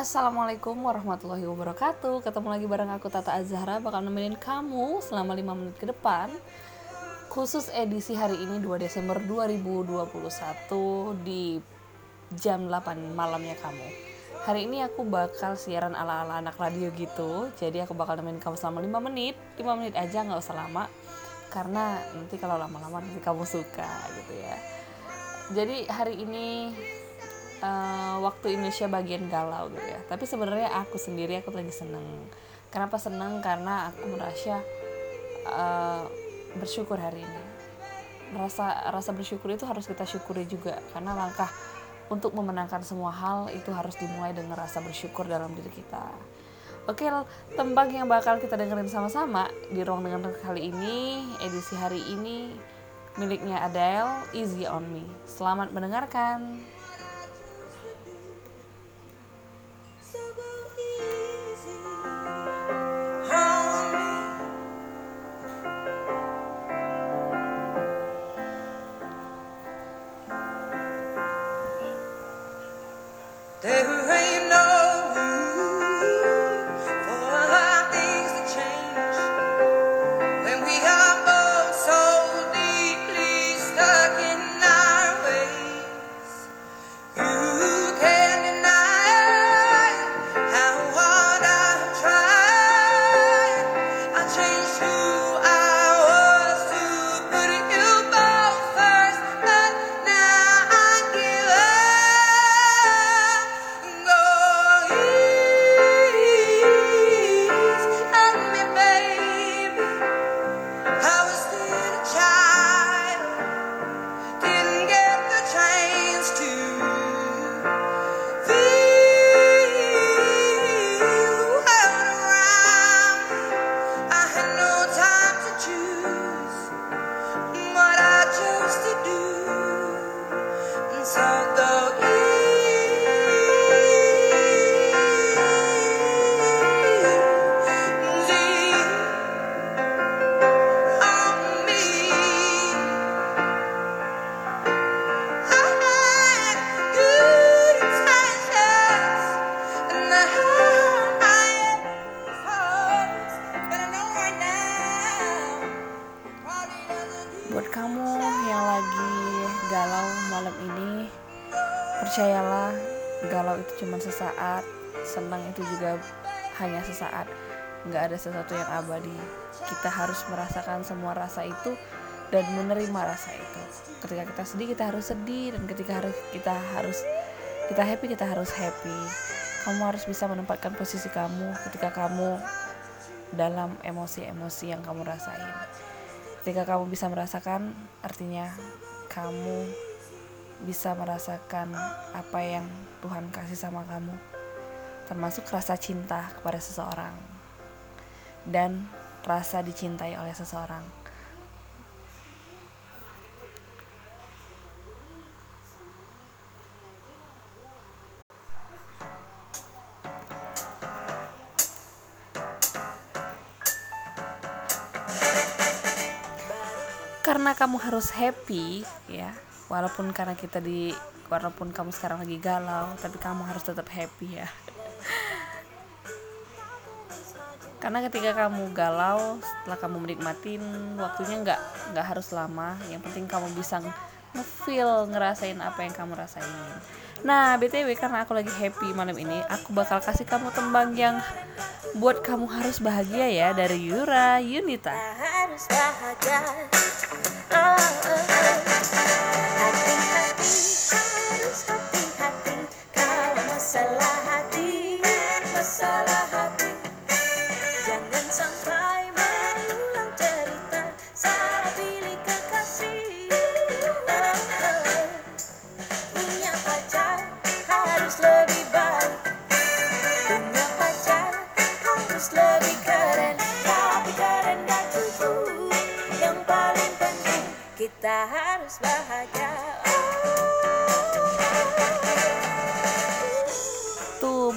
Assalamualaikum warahmatullahi wabarakatuh. Ketemu lagi bareng aku Tata Azhara Bakal nemenin kamu selama 5 menit ke depan. Khusus edisi hari ini 2 Desember 2021 Di jam 8 malamnya kamu. Hari ini aku bakal siaran ala-ala anak radio gitu. Jadi aku bakal nemenin kamu selama 5 menit. 5 menit aja gak usah lama. Karena nanti kalau lama-lama nanti kamu suka gitu ya. Jadi hari ini uh, waktu Indonesia bagian galau gitu ya. Tapi sebenarnya aku sendiri aku lagi seneng. Kenapa seneng? Karena aku merasa uh, bersyukur hari ini. Rasa rasa bersyukur itu harus kita syukuri juga. Karena langkah untuk memenangkan semua hal itu harus dimulai dengan rasa bersyukur dalam diri kita. Oke, tembang yang bakal kita dengerin sama-sama di ruang dengan kali ini, edisi hari ini, miliknya Adele, Easy On Me. Selamat mendengarkan. They ain't. Percayalah galau itu cuma sesaat senang itu juga hanya sesaat. Nggak ada sesuatu yang abadi. Kita harus merasakan semua rasa itu dan menerima rasa itu. Ketika kita sedih kita harus sedih dan ketika harus kita harus kita happy kita harus happy. Kamu harus bisa menempatkan posisi kamu ketika kamu dalam emosi-emosi yang kamu rasain ketika kamu bisa merasakan artinya kamu bisa merasakan apa yang Tuhan kasih sama kamu, termasuk rasa cinta kepada seseorang dan rasa dicintai oleh seseorang. Karena kamu harus happy, ya, walaupun karena kita di walaupun kamu sekarang lagi galau tapi kamu harus tetap happy ya. Karena ketika kamu galau setelah kamu menikmatin waktunya nggak nggak harus lama. Yang penting kamu bisa ngefeel ngerasain apa yang kamu rasain nah btw karena aku lagi happy malam ini aku bakal kasih kamu tembang yang buat kamu harus bahagia ya dari Yura Yunita harus bahagia oh, oh, oh.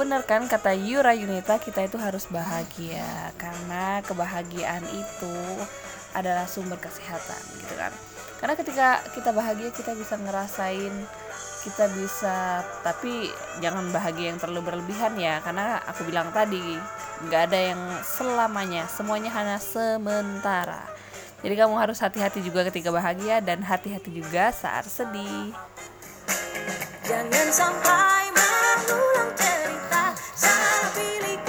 Bener kan kata Yura Yunita kita itu harus bahagia. Karena kebahagiaan itu adalah sumber kesehatan gitu kan? Karena ketika kita bahagia kita bisa ngerasain kita bisa tapi jangan bahagia yang terlalu berlebihan ya karena aku bilang tadi nggak ada yang selamanya semuanya hanya sementara. Jadi kamu harus hati-hati juga ketika bahagia dan hati-hati juga saat sedih. Jangan sampai mengulang cerita saat pilih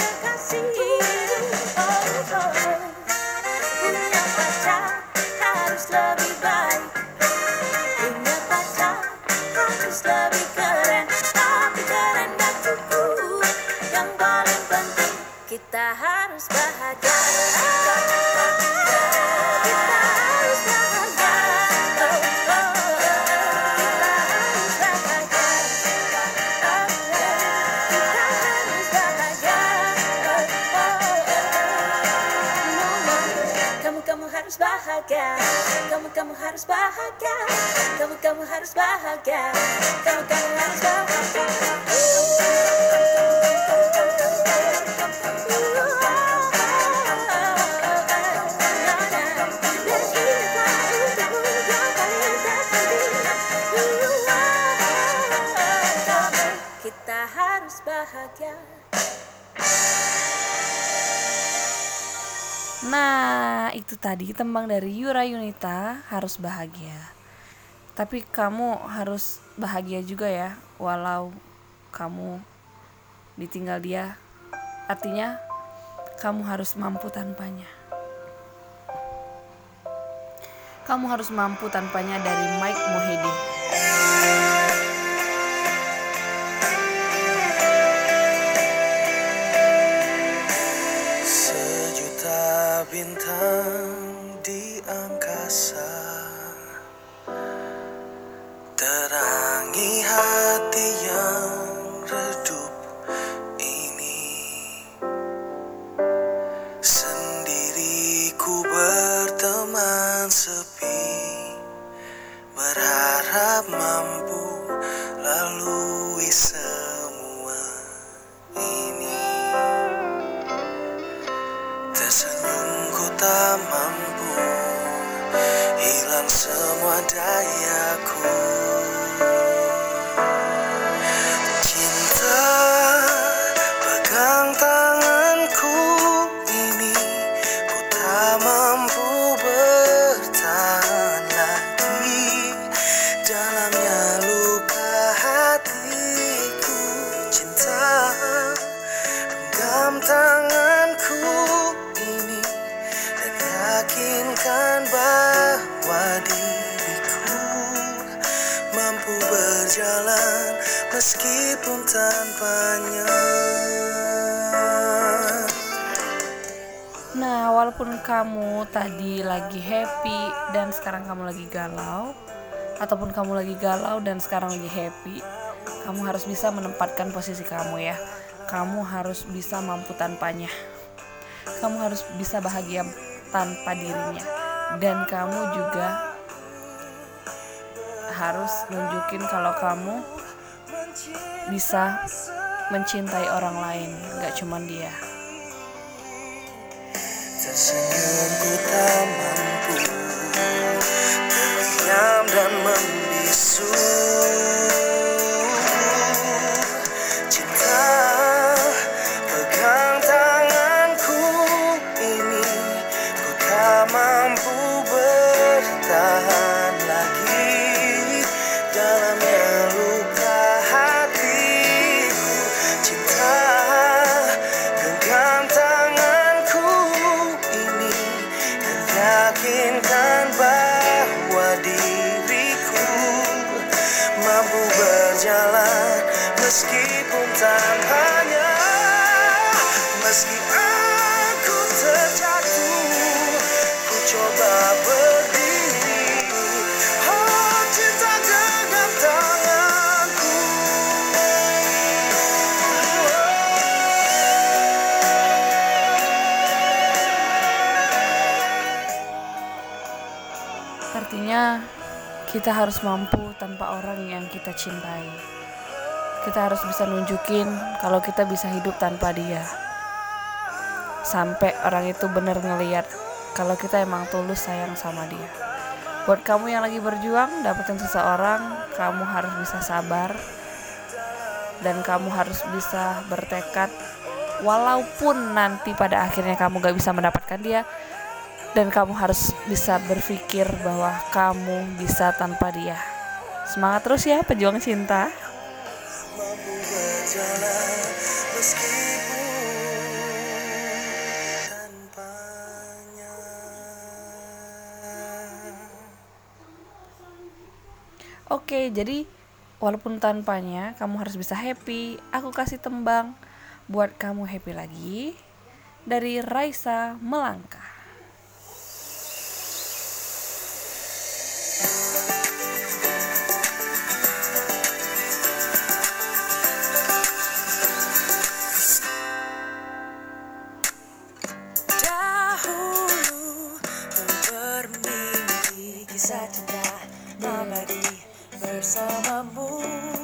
kamu kamu harus bahagia. Kamu kamu harus bahagia. Kamu kamu harus bahagia. Kamu kamu harus bahagia Nah, itu tadi tembang dari Yura Yunita harus bahagia. Tapi kamu harus bahagia juga ya, walau kamu ditinggal dia. Artinya kamu harus mampu tanpanya. Kamu harus mampu tanpanya dari Mike Mohede. Walaupun kamu tadi lagi happy dan sekarang kamu lagi galau, ataupun kamu lagi galau dan sekarang lagi happy, kamu harus bisa menempatkan posisi kamu ya. Kamu harus bisa mampu tanpanya. Kamu harus bisa bahagia tanpa dirinya. Dan kamu juga harus nunjukin kalau kamu bisa mencintai orang lain, gak cuman dia. Tersenyumku tak mampu kita harus mampu tanpa orang yang kita cintai. Kita harus bisa nunjukin kalau kita bisa hidup tanpa dia. Sampai orang itu bener ngeliat kalau kita emang tulus sayang sama dia. buat kamu yang lagi berjuang dapetin seseorang kamu harus bisa sabar dan kamu harus bisa bertekad walaupun nanti pada akhirnya kamu gak bisa mendapatkan dia dan kamu harus bisa berpikir bahwa kamu bisa tanpa dia semangat terus ya pejuang cinta. Oke, jadi walaupun tanpanya kamu harus bisa happy. Aku kasih tembang buat kamu happy lagi dari Raisa Melangkah. mabuti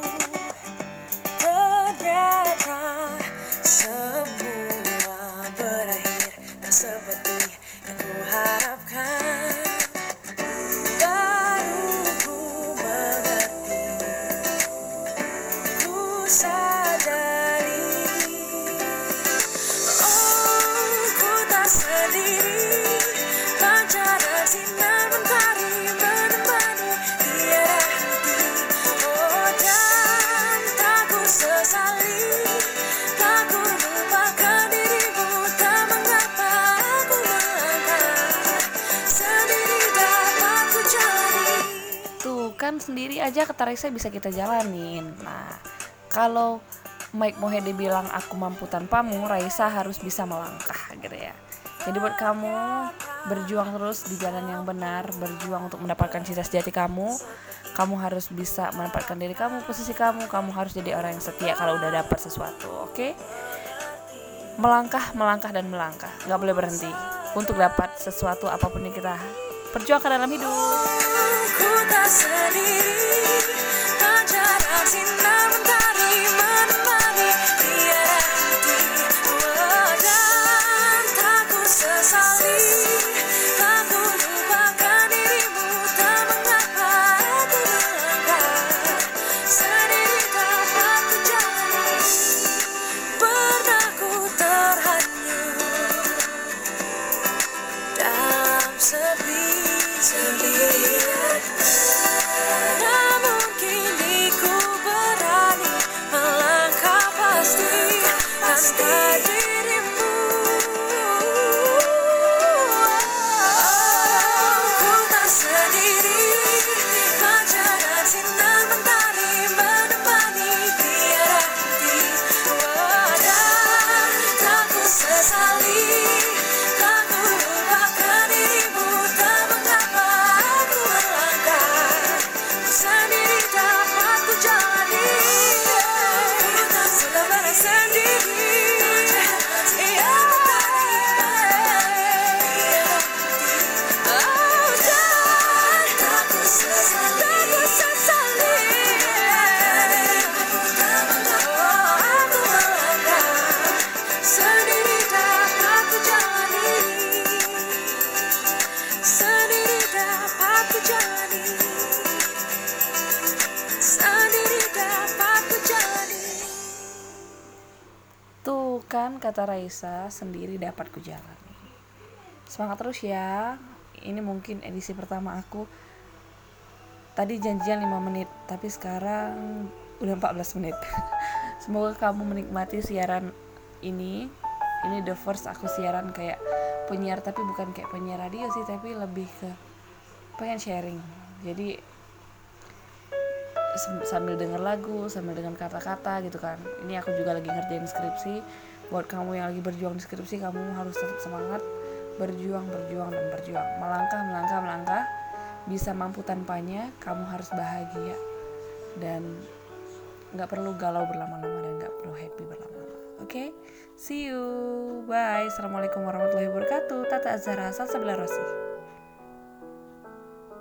sendiri aja kata Raisa bisa kita jalanin. Nah, kalau Mike Mohede bilang aku mampu tanpamu, Raisa harus bisa melangkah gitu ya. Jadi buat kamu berjuang terus di jalan yang benar, berjuang untuk mendapatkan cita sejati kamu. Kamu harus bisa menempatkan diri kamu, posisi kamu, kamu harus jadi orang yang setia kalau udah dapat sesuatu, oke? Melangkah, melangkah dan melangkah, nggak boleh berhenti untuk dapat sesuatu apa pun yang kita perjuangkan dalam hidup. Tak sendiri. Pancaran sinar mentari menemani Kan kata Raisa sendiri dapat ku jalani. Semangat terus ya. Ini mungkin edisi pertama aku. Tadi janjian 5 menit, tapi sekarang udah 14 menit. Semoga kamu menikmati siaran ini. Ini the first aku siaran kayak penyiar tapi bukan kayak penyiar radio sih, tapi lebih ke pengen sharing. Jadi sambil denger lagu sambil dengan kata-kata gitu kan ini aku juga lagi ngerjain skripsi buat kamu yang lagi berjuang di skripsi kamu harus tetap semangat. Berjuang berjuang dan berjuang. Melangkah melangkah melangkah. Bisa mampu tanpanya kamu harus bahagia. Dan nggak perlu galau berlama-lama dan nggak perlu happy berlama-lama. Oke? See you. Bye. Assalamualaikum warahmatullahi wabarakatuh. Tata azhara salsabila rosi